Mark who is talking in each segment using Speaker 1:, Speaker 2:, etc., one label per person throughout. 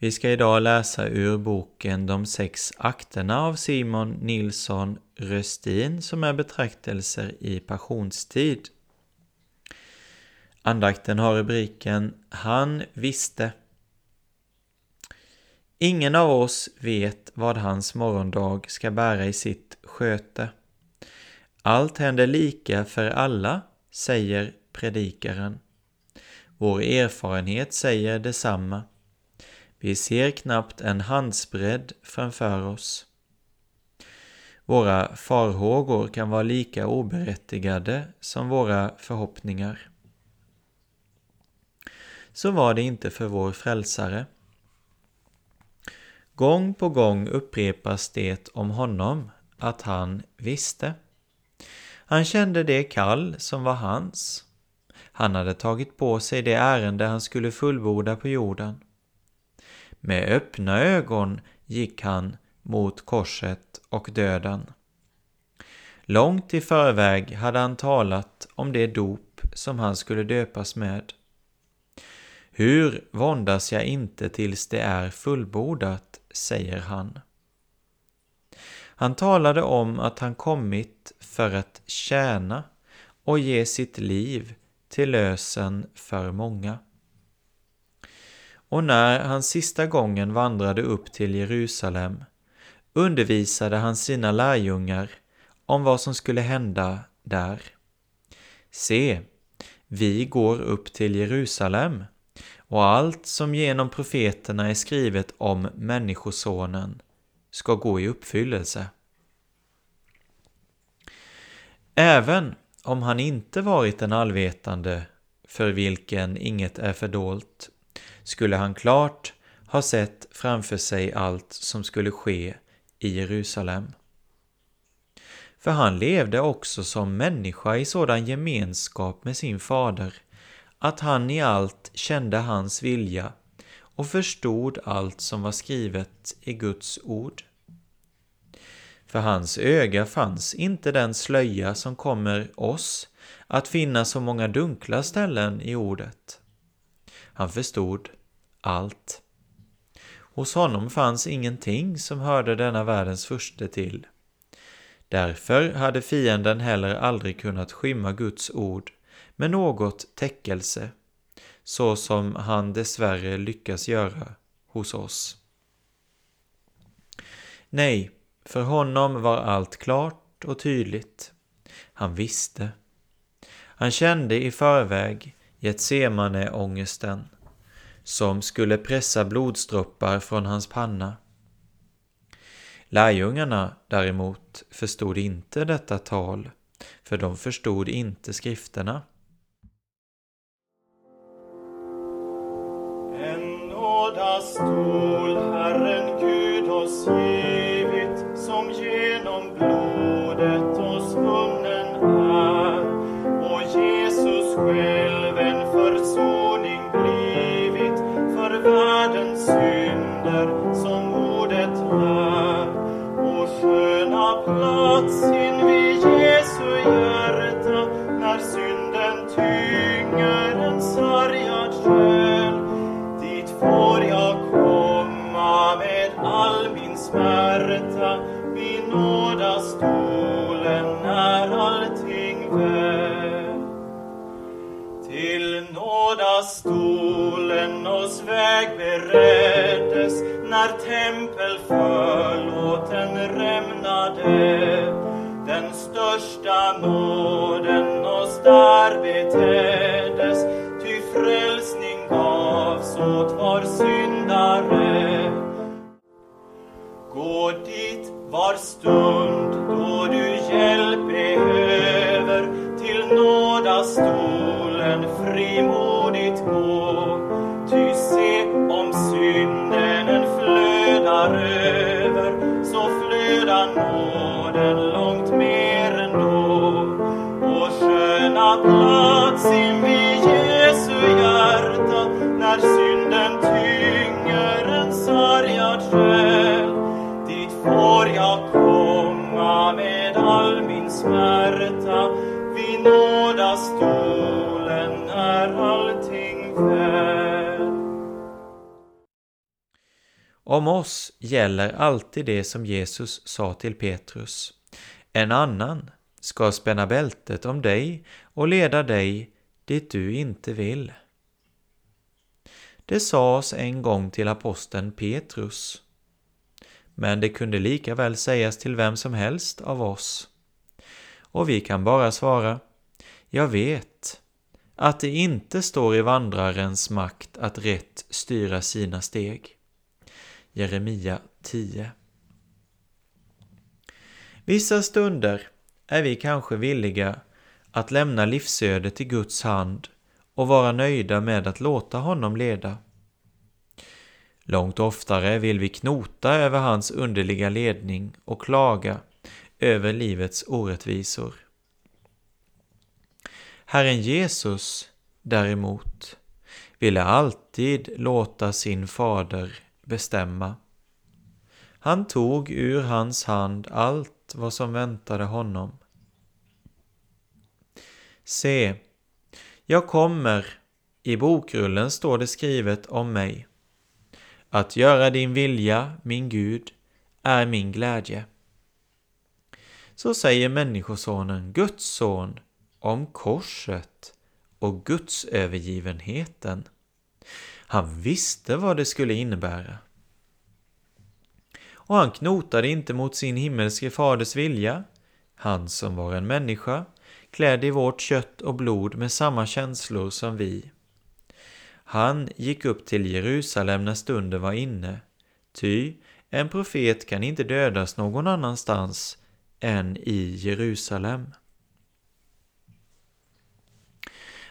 Speaker 1: Vi ska idag läsa ur boken De sex akterna av Simon Nilsson Röstin som är betraktelser i passionstid. Andakten har rubriken Han visste. Ingen av oss vet vad hans morgondag ska bära i sitt sköte. Allt händer lika för alla, säger predikaren. Vår erfarenhet säger detsamma. Vi ser knappt en handsbredd framför oss. Våra farhågor kan vara lika oberättigade som våra förhoppningar. Så var det inte för vår frälsare. Gång på gång upprepas det om honom att han visste. Han kände det kall som var hans. Han hade tagit på sig det ärende han skulle fullborda på jorden. Med öppna ögon gick han mot korset och döden. Långt i förväg hade han talat om det dop som han skulle döpas med. Hur våndas jag inte tills det är fullbordat, säger han. Han talade om att han kommit för att tjäna och ge sitt liv till lösen för många. Och när han sista gången vandrade upp till Jerusalem undervisade han sina lärjungar om vad som skulle hända där. Se, vi går upp till Jerusalem och allt som genom profeterna är skrivet om Människosonen ska gå i uppfyllelse. Även om han inte varit en allvetande för vilken inget är fördolt skulle han klart ha sett framför sig allt som skulle ske i Jerusalem. För han levde också som människa i sådan gemenskap med sin fader att han i allt kände hans vilja och förstod allt som var skrivet i Guds ord. För hans öga fanns inte den slöja som kommer oss att finna så många dunkla ställen i ordet. Han förstod allt. Hos honom fanns ingenting som hörde denna världens furste till. Därför hade fienden heller aldrig kunnat skymma Guds ord med något täckelse, så som han dessvärre lyckas göra hos oss. Nej, för honom var allt klart och tydligt. Han visste. Han kände i förväg Getsemane-ångesten som skulle pressa blodsdroppar från hans panna. Lärjungarna däremot förstod inte detta tal, för de förstod inte skrifterna.
Speaker 2: En nådastol Herren Gud oss ger stund då du hjälp behöver till nådastolen frimodigt gå. Om
Speaker 1: oss gäller alltid det som Jesus sa till Petrus. En annan ska spänna bältet om dig och leda dig dit du inte vill. Det sades en gång till aposteln Petrus. Men det kunde lika väl sägas till vem som helst av oss. Och vi kan bara svara, jag vet att det inte står i vandrarens makt att rätt styra sina steg. Jeremia 10 Vissa stunder är vi kanske villiga att lämna livsödet i Guds hand och vara nöjda med att låta honom leda. Långt oftare vill vi knota över hans underliga ledning och klaga över livets orättvisor. Herren Jesus däremot ville alltid låta sin fader bestämma. Han tog ur hans hand allt vad som väntade honom. Se, jag kommer, i bokrullen står det skrivet om mig. Att göra din vilja, min Gud, är min glädje. Så säger Människosonen, Guds son, om korset och Guds övergivenheten. Han visste vad det skulle innebära. Och han knotade inte mot sin himmelske faders vilja, han som var en människa, klädd i vårt kött och blod med samma känslor som vi. Han gick upp till Jerusalem när stunden var inne, ty en profet kan inte dödas någon annanstans än i Jerusalem.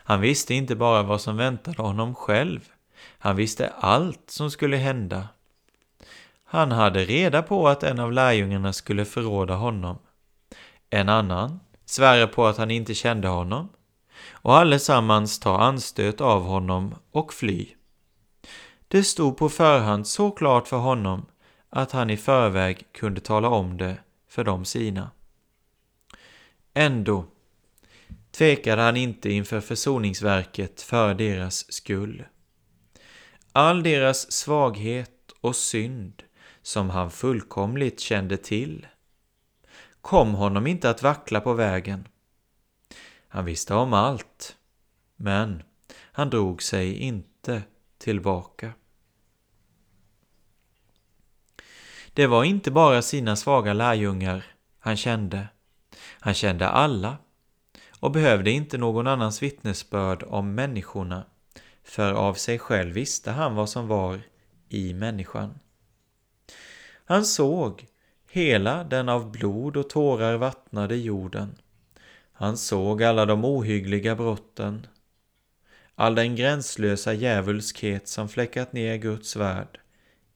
Speaker 1: Han visste inte bara vad som väntade honom själv, han visste allt som skulle hända. Han hade reda på att en av lärjungarna skulle förråda honom. En annan svära på att han inte kände honom och allesammans ta anstöt av honom och fly. Det stod på förhand så klart för honom att han i förväg kunde tala om det för de sina. Ändå tvekade han inte inför försoningsverket för deras skull. All deras svaghet och synd som han fullkomligt kände till kom honom inte att vackla på vägen. Han visste om allt, men han drog sig inte tillbaka. Det var inte bara sina svaga lärjungar han kände. Han kände alla och behövde inte någon annans vittnesbörd om människorna, för av sig själv visste han vad som var i människan. Han såg hela den av blod och tårar vattnade jorden. Han såg alla de ohyggliga brotten, all den gränslösa djävulskhet som fläckat ner Guds värld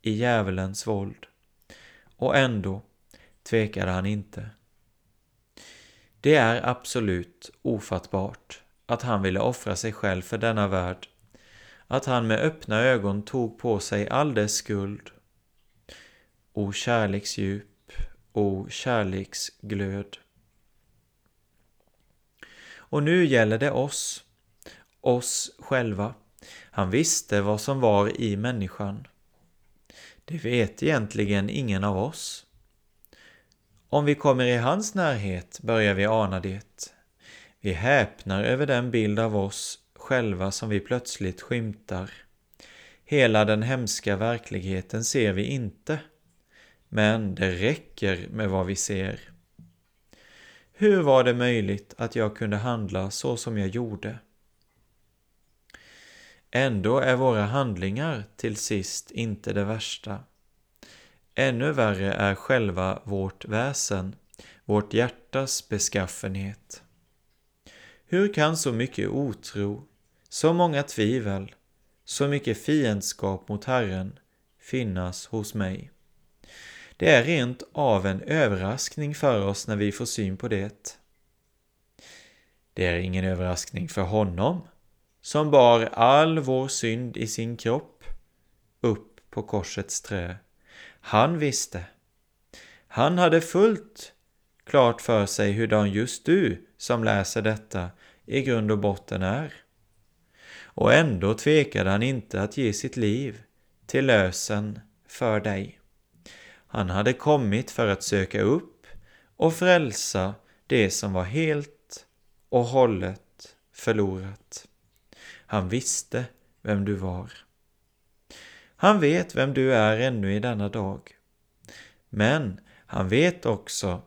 Speaker 1: i djävulens våld. Och ändå tvekade han inte. Det är absolut ofattbart att han ville offra sig själv för denna värld, att han med öppna ögon tog på sig all dess skuld. O kärleksdjup, o kärleksglöd. Och nu gäller det oss, oss själva. Han visste vad som var i människan. Det vet egentligen ingen av oss. Om vi kommer i hans närhet börjar vi ana det. Vi häpnar över den bild av oss själva som vi plötsligt skymtar. Hela den hemska verkligheten ser vi inte, men det räcker med vad vi ser. Hur var det möjligt att jag kunde handla så som jag gjorde? Ändå är våra handlingar till sist inte det värsta. Ännu värre är själva vårt väsen, vårt hjärtas beskaffenhet. Hur kan så mycket otro, så många tvivel, så mycket fiendskap mot Herren finnas hos mig? Det är rent av en överraskning för oss när vi får syn på det. Det är ingen överraskning för honom, som bar all vår synd i sin kropp upp på korsets trä. Han visste. Han hade fullt klart för sig hurdan just du som läser detta i grund och botten är. Och ändå tvekade han inte att ge sitt liv till lösen för dig. Han hade kommit för att söka upp och frälsa det som var helt och hållet förlorat. Han visste vem du var. Han vet vem du är ännu i denna dag. Men han vet också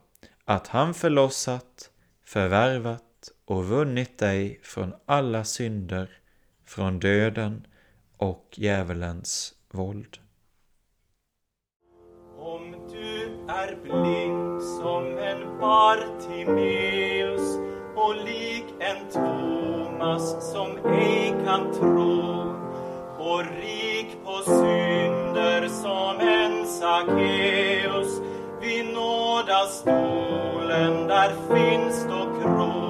Speaker 1: att han förlossat, förvärvat och vunnit dig från alla synder, från döden och djävulens våld.
Speaker 2: Om du är blind som en Bartimeus och lik en Thomas som ej kan tro och rik på synder som en Sackeus vid nådastolen där finns då kro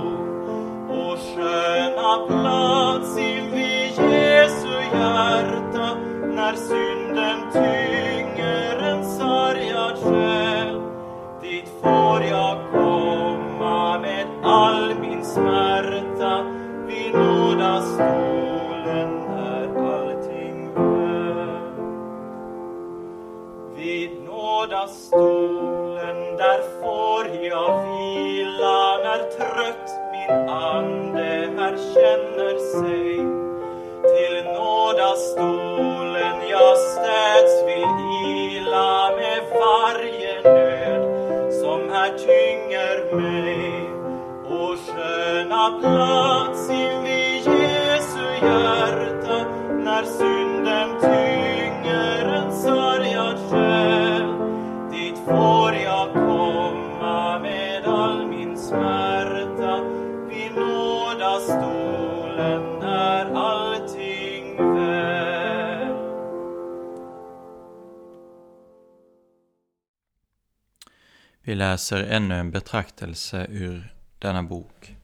Speaker 2: smärta vid nådastolen är allting väl. Vid nådastolen där får jag vila när trött min ande här känner sig. Plats Jesu hjärta när synden tynger en sargad själ. Dit får jag komma med all min smärta vid nådastolen är allting väl.
Speaker 1: Vi läser ännu en betraktelse ur denna bok.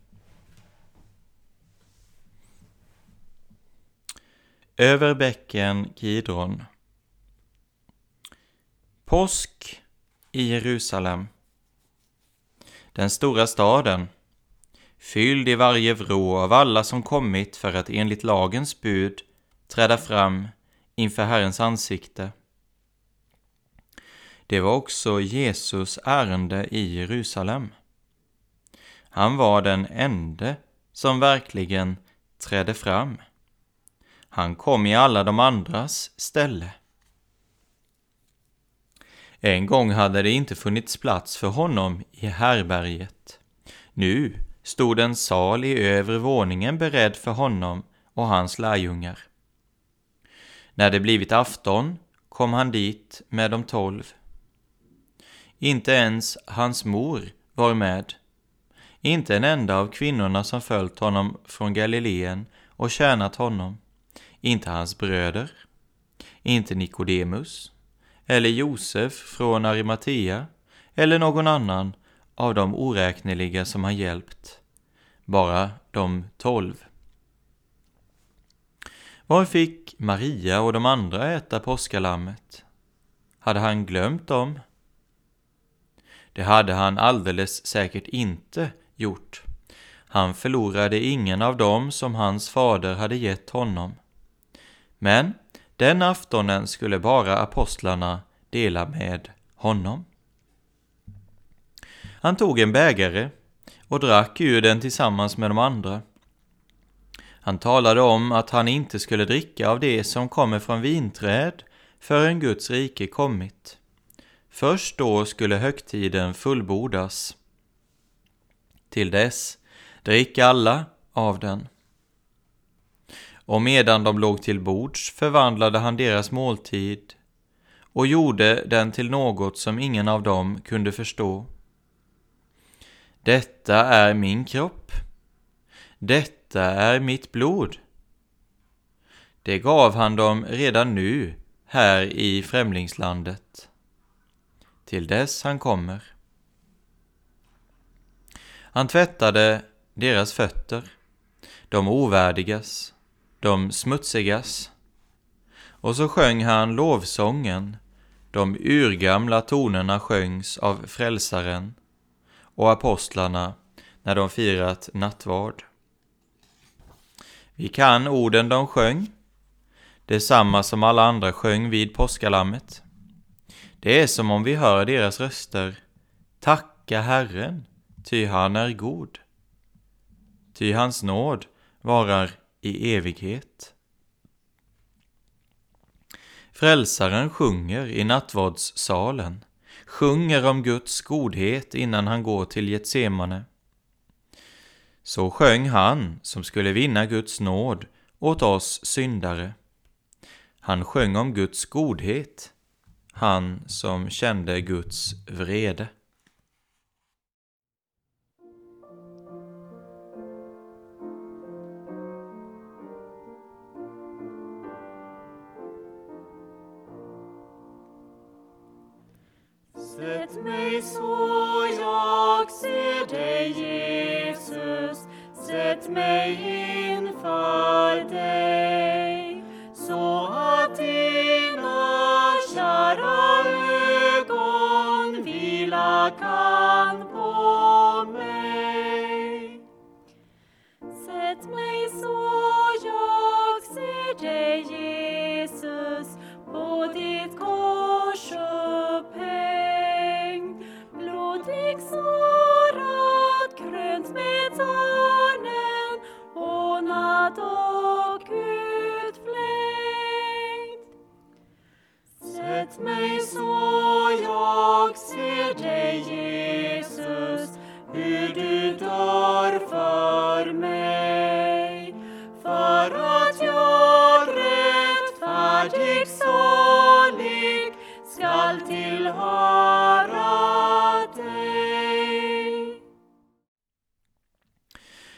Speaker 1: Över bäcken Kidron. Påsk i Jerusalem. Den stora staden, fylld i varje vrå av alla som kommit för att enligt lagens bud träda fram inför Herrens ansikte. Det var också Jesus ärende i Jerusalem. Han var den ende som verkligen trädde fram. Han kom i alla de andras ställe. En gång hade det inte funnits plats för honom i härberget. Nu stod en sal i övre våningen beredd för honom och hans lärjungar. När det blivit afton kom han dit med de tolv. Inte ens hans mor var med. Inte en enda av kvinnorna som följt honom från Galileen och tjänat honom. Inte hans bröder. Inte Nikodemus. Eller Josef från Arimatea. Eller någon annan av de oräkneliga som han hjälpt. Bara de tolv. Var fick Maria och de andra äta påskalammet? Hade han glömt dem? Det hade han alldeles säkert inte gjort. Han förlorade ingen av dem som hans fader hade gett honom. Men den aftonen skulle bara apostlarna dela med honom. Han tog en bägare och drack ur den tillsammans med de andra. Han talade om att han inte skulle dricka av det som kommer från vinträd förrän Guds rike kommit. Först då skulle högtiden fullbordas. Till dess drick alla av den. Och medan de låg till bords förvandlade han deras måltid och gjorde den till något som ingen av dem kunde förstå. Detta är min kropp. Detta är mitt blod. Det gav han dem redan nu här i främlingslandet, till dess han kommer. Han tvättade deras fötter, de ovärdigas, de smutsigas, och så sjöng han lovsången, de urgamla tonerna sjöngs av frälsaren och apostlarna när de firat nattvard. Vi kan orden de sjöng, detsamma som alla andra sjöng vid påskalammet. Det är som om vi hör deras röster. Tacka Herren, ty han är god. Ty hans nåd varar i evighet. Frälsaren sjunger i nattvardssalen, sjunger om Guds godhet innan han går till Getsemane. Så sjöng han som skulle vinna Guds nåd åt oss syndare. Han sjöng om Guds godhet, han som kände Guds vrede.
Speaker 2: Mig så jag ser dig, Jesus, hur du dör för mig. För att jag rättfärdig, salig skall tillhöra dig.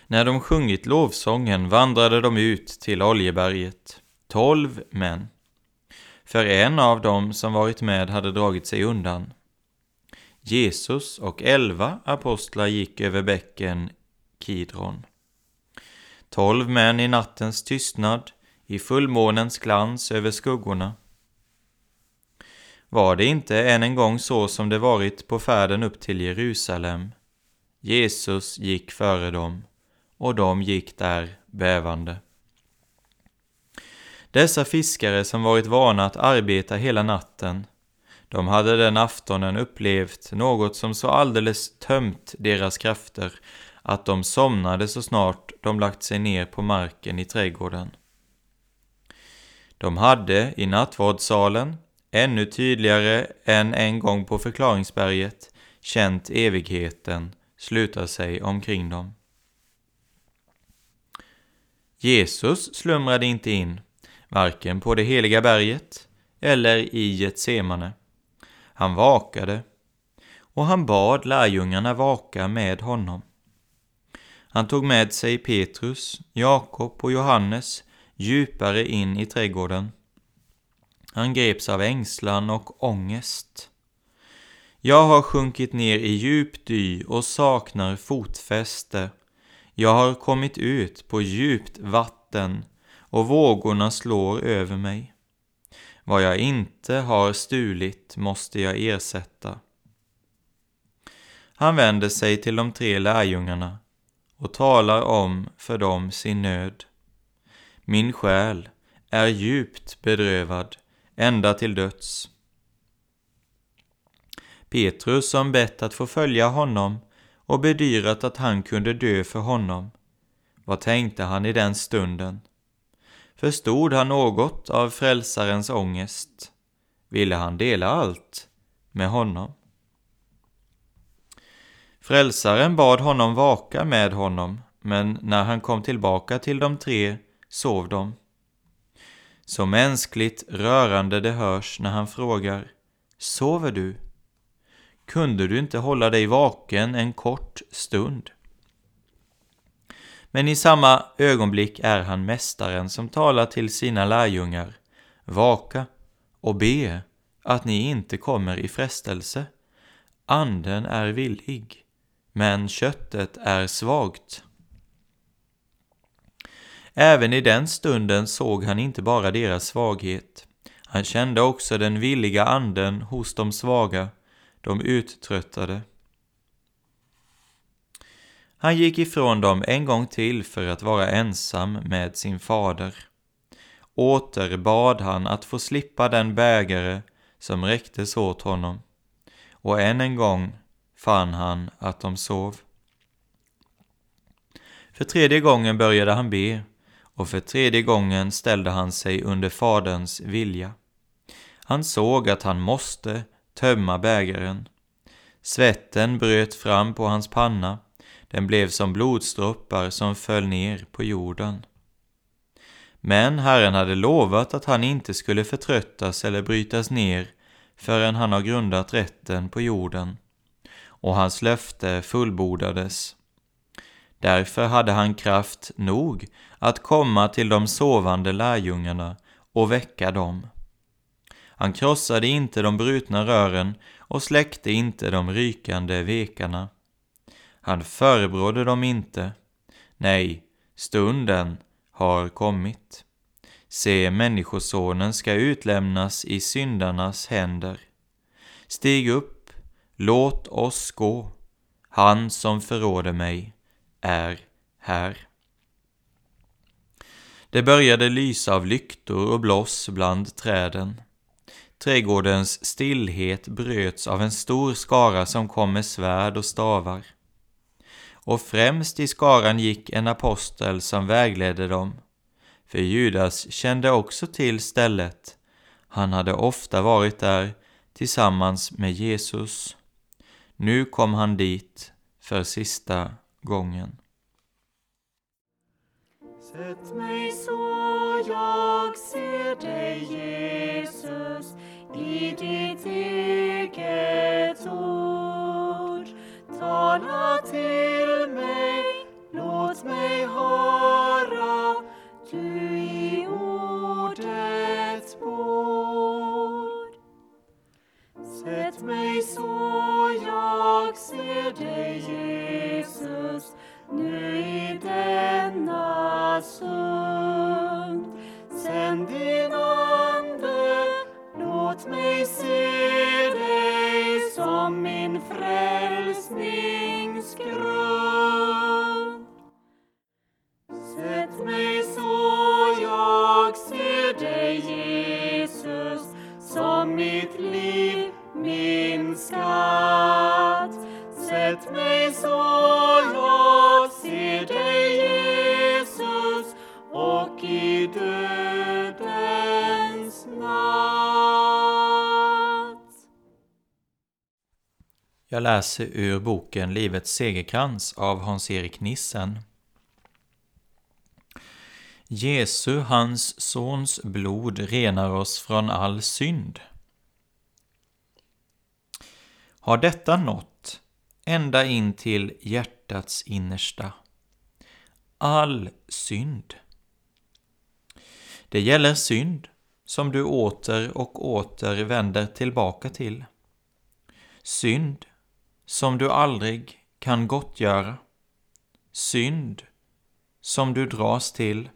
Speaker 1: När de sjungit lovsången vandrade de ut till Oljeberget, tolv män. För en av dem som varit med hade dragit sig undan. Jesus och elva apostlar gick över bäcken Kidron. Tolv män i nattens tystnad, i fullmånens glans över skuggorna. Var det inte än en gång så som det varit på färden upp till Jerusalem? Jesus gick före dem, och de gick där bävande. Dessa fiskare som varit vana att arbeta hela natten, de hade den aftonen upplevt något som så alldeles tömt deras krafter att de somnade så snart de lagt sig ner på marken i trädgården. De hade i nattvardssalen, ännu tydligare än en gång på förklaringsberget, känt evigheten sluta sig omkring dem. Jesus slumrade inte in, varken på det heliga berget eller i Getsemane. Han vakade, och han bad lärjungarna vaka med honom. Han tog med sig Petrus, Jakob och Johannes djupare in i trädgården. Han greps av ängslan och ångest. Jag har sjunkit ner i djup dy och saknar fotfäste. Jag har kommit ut på djupt vatten och vågorna slår över mig. Vad jag inte har stulit måste jag ersätta. Han vänder sig till de tre lärjungarna och talar om för dem sin nöd. Min själ är djupt bedrövad ända till döds. Petrus som bett att få följa honom och bedyrat att han kunde dö för honom, Vad tänkte han i den stunden? Förstod han något av frälsarens ångest? Ville han dela allt med honom? Frälsaren bad honom vaka med honom, men när han kom tillbaka till de tre sov de. Så mänskligt rörande det hörs när han frågar Sover du? Kunde du inte hålla dig vaken en kort stund? Men i samma ögonblick är han mästaren som talar till sina lärjungar Vaka och be att ni inte kommer i frestelse. Anden är villig, men köttet är svagt. Även i den stunden såg han inte bara deras svaghet. Han kände också den villiga anden hos de svaga, de uttröttade. Han gick ifrån dem en gång till för att vara ensam med sin fader. Åter bad han att få slippa den bägare som räcktes åt honom, och än en gång fann han att de sov. För tredje gången började han be, och för tredje gången ställde han sig under Faderns vilja. Han såg att han måste tömma bägaren. Svetten bröt fram på hans panna, den blev som blodsdroppar som föll ner på jorden. Men Herren hade lovat att han inte skulle förtröttas eller brytas ner förrän han har grundat rätten på jorden, och hans löfte fullbordades. Därför hade han kraft nog att komma till de sovande lärjungarna och väcka dem. Han krossade inte de brutna rören och släckte inte de rykande vekarna. Han förebrådde dem inte. Nej, stunden har kommit. Se, Människosonen ska utlämnas i syndarnas händer. Stig upp, låt oss gå. Han som förråder mig är här. Det började lysa av lyktor och bloss bland träden. Trädgårdens stillhet bröts av en stor skara som kom med svärd och stavar. Och främst i skaran gick en apostel som vägledde dem. För Judas kände också till stället. Han hade ofta varit där tillsammans med Jesus. Nu kom han dit för sista gången.
Speaker 3: Sätt mig så jag ser dig Jesus i ditt eget ord. Tala till mig, låt mig höra du i ordets bor Sätt mig så jag ser dig Jesus nu i denna stund. Sänd din ande, låt mig se dig som min frälsare. things grow. Jag
Speaker 1: läser ur boken Livets segerkrans av Hans-Erik Nissen. Jesu, hans sons blod renar oss från all synd. Har detta nått ända in till hjärtats innersta? All synd. Det gäller synd som du åter och åter vänder tillbaka till. Synd som du aldrig kan gottgöra. Synd som du dras till.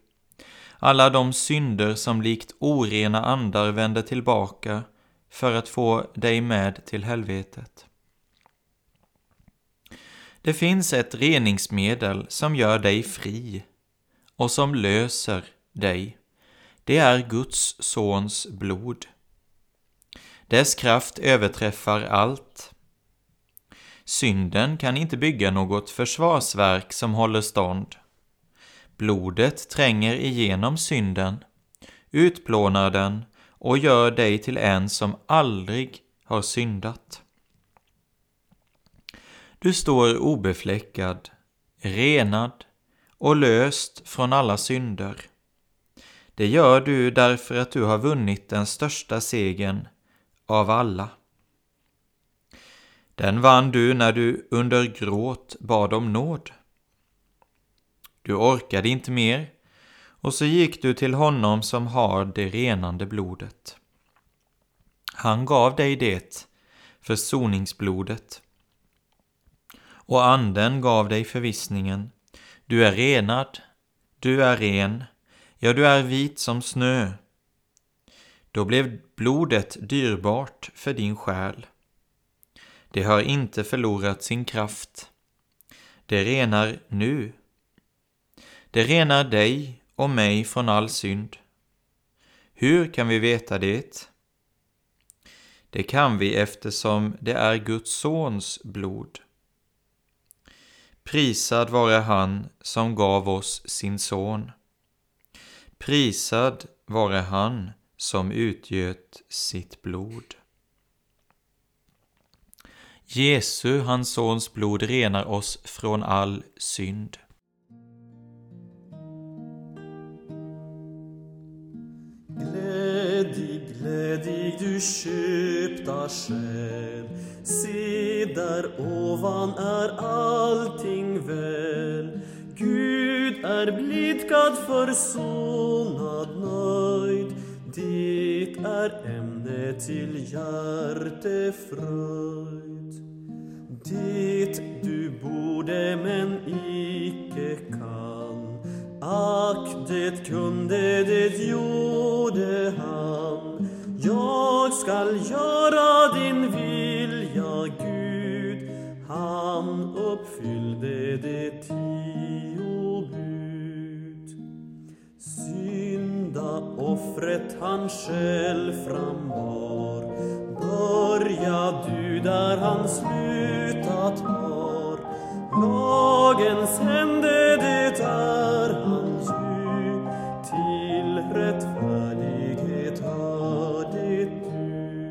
Speaker 1: Alla de synder som likt orena andar vänder tillbaka för att få dig med till helvetet. Det finns ett reningsmedel som gör dig fri och som löser dig. Det är Guds sons blod. Dess kraft överträffar allt. Synden kan inte bygga något försvarsverk som håller stånd. Blodet tränger igenom synden, utplånar den och gör dig till en som aldrig har syndat. Du står obefläckad, renad och löst från alla synder. Det gör du därför att du har vunnit den största segern av alla. Den vann du när du under gråt bad om nåd. Du orkade inte mer och så gick du till honom som har det renande blodet. Han gav dig det, försoningsblodet. Och anden gav dig förvissningen. Du är renad, du är ren, ja, du är vit som snö. Då blev blodet dyrbart för din själ. Det har inte förlorat sin kraft. Det renar nu. Det renar dig och mig från all synd. Hur kan vi veta det? Det kan vi eftersom det är Guds sons blod. Prisad vare han som gav oss sin son. Prisad vare han som utgöt sitt blod. Jesu, hans sons blod, renar oss från all synd.
Speaker 2: Glädig, glädig du köpta själ. Se där ovan är allting väl. Gud är blidkad, försonad, nöjd. Det är ämne till hjärtefröjd. Det du borde men icke kan. Ack, det kunde, det gjorde han. Jag skall göra din vilja, Gud. Han uppfyllde de tio bud. Synda offret han själv frambar Börja du där han slutat har Lagens hände det är hans ju Till rättfärdighet hör det du.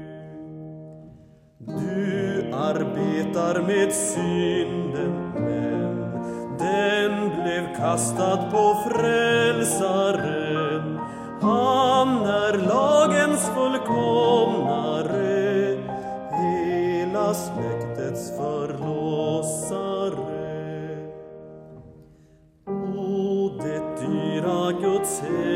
Speaker 2: Du arbetar med synden men den blev kastad på frälsaren. Han är lagens fullkomna say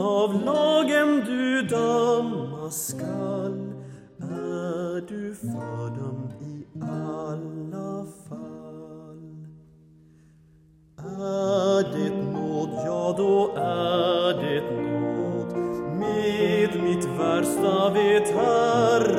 Speaker 2: av lagen du dömas skall är du fördömd i alla fall. Är det nåd, ja då är det nåd. Med mitt värsta vet Herren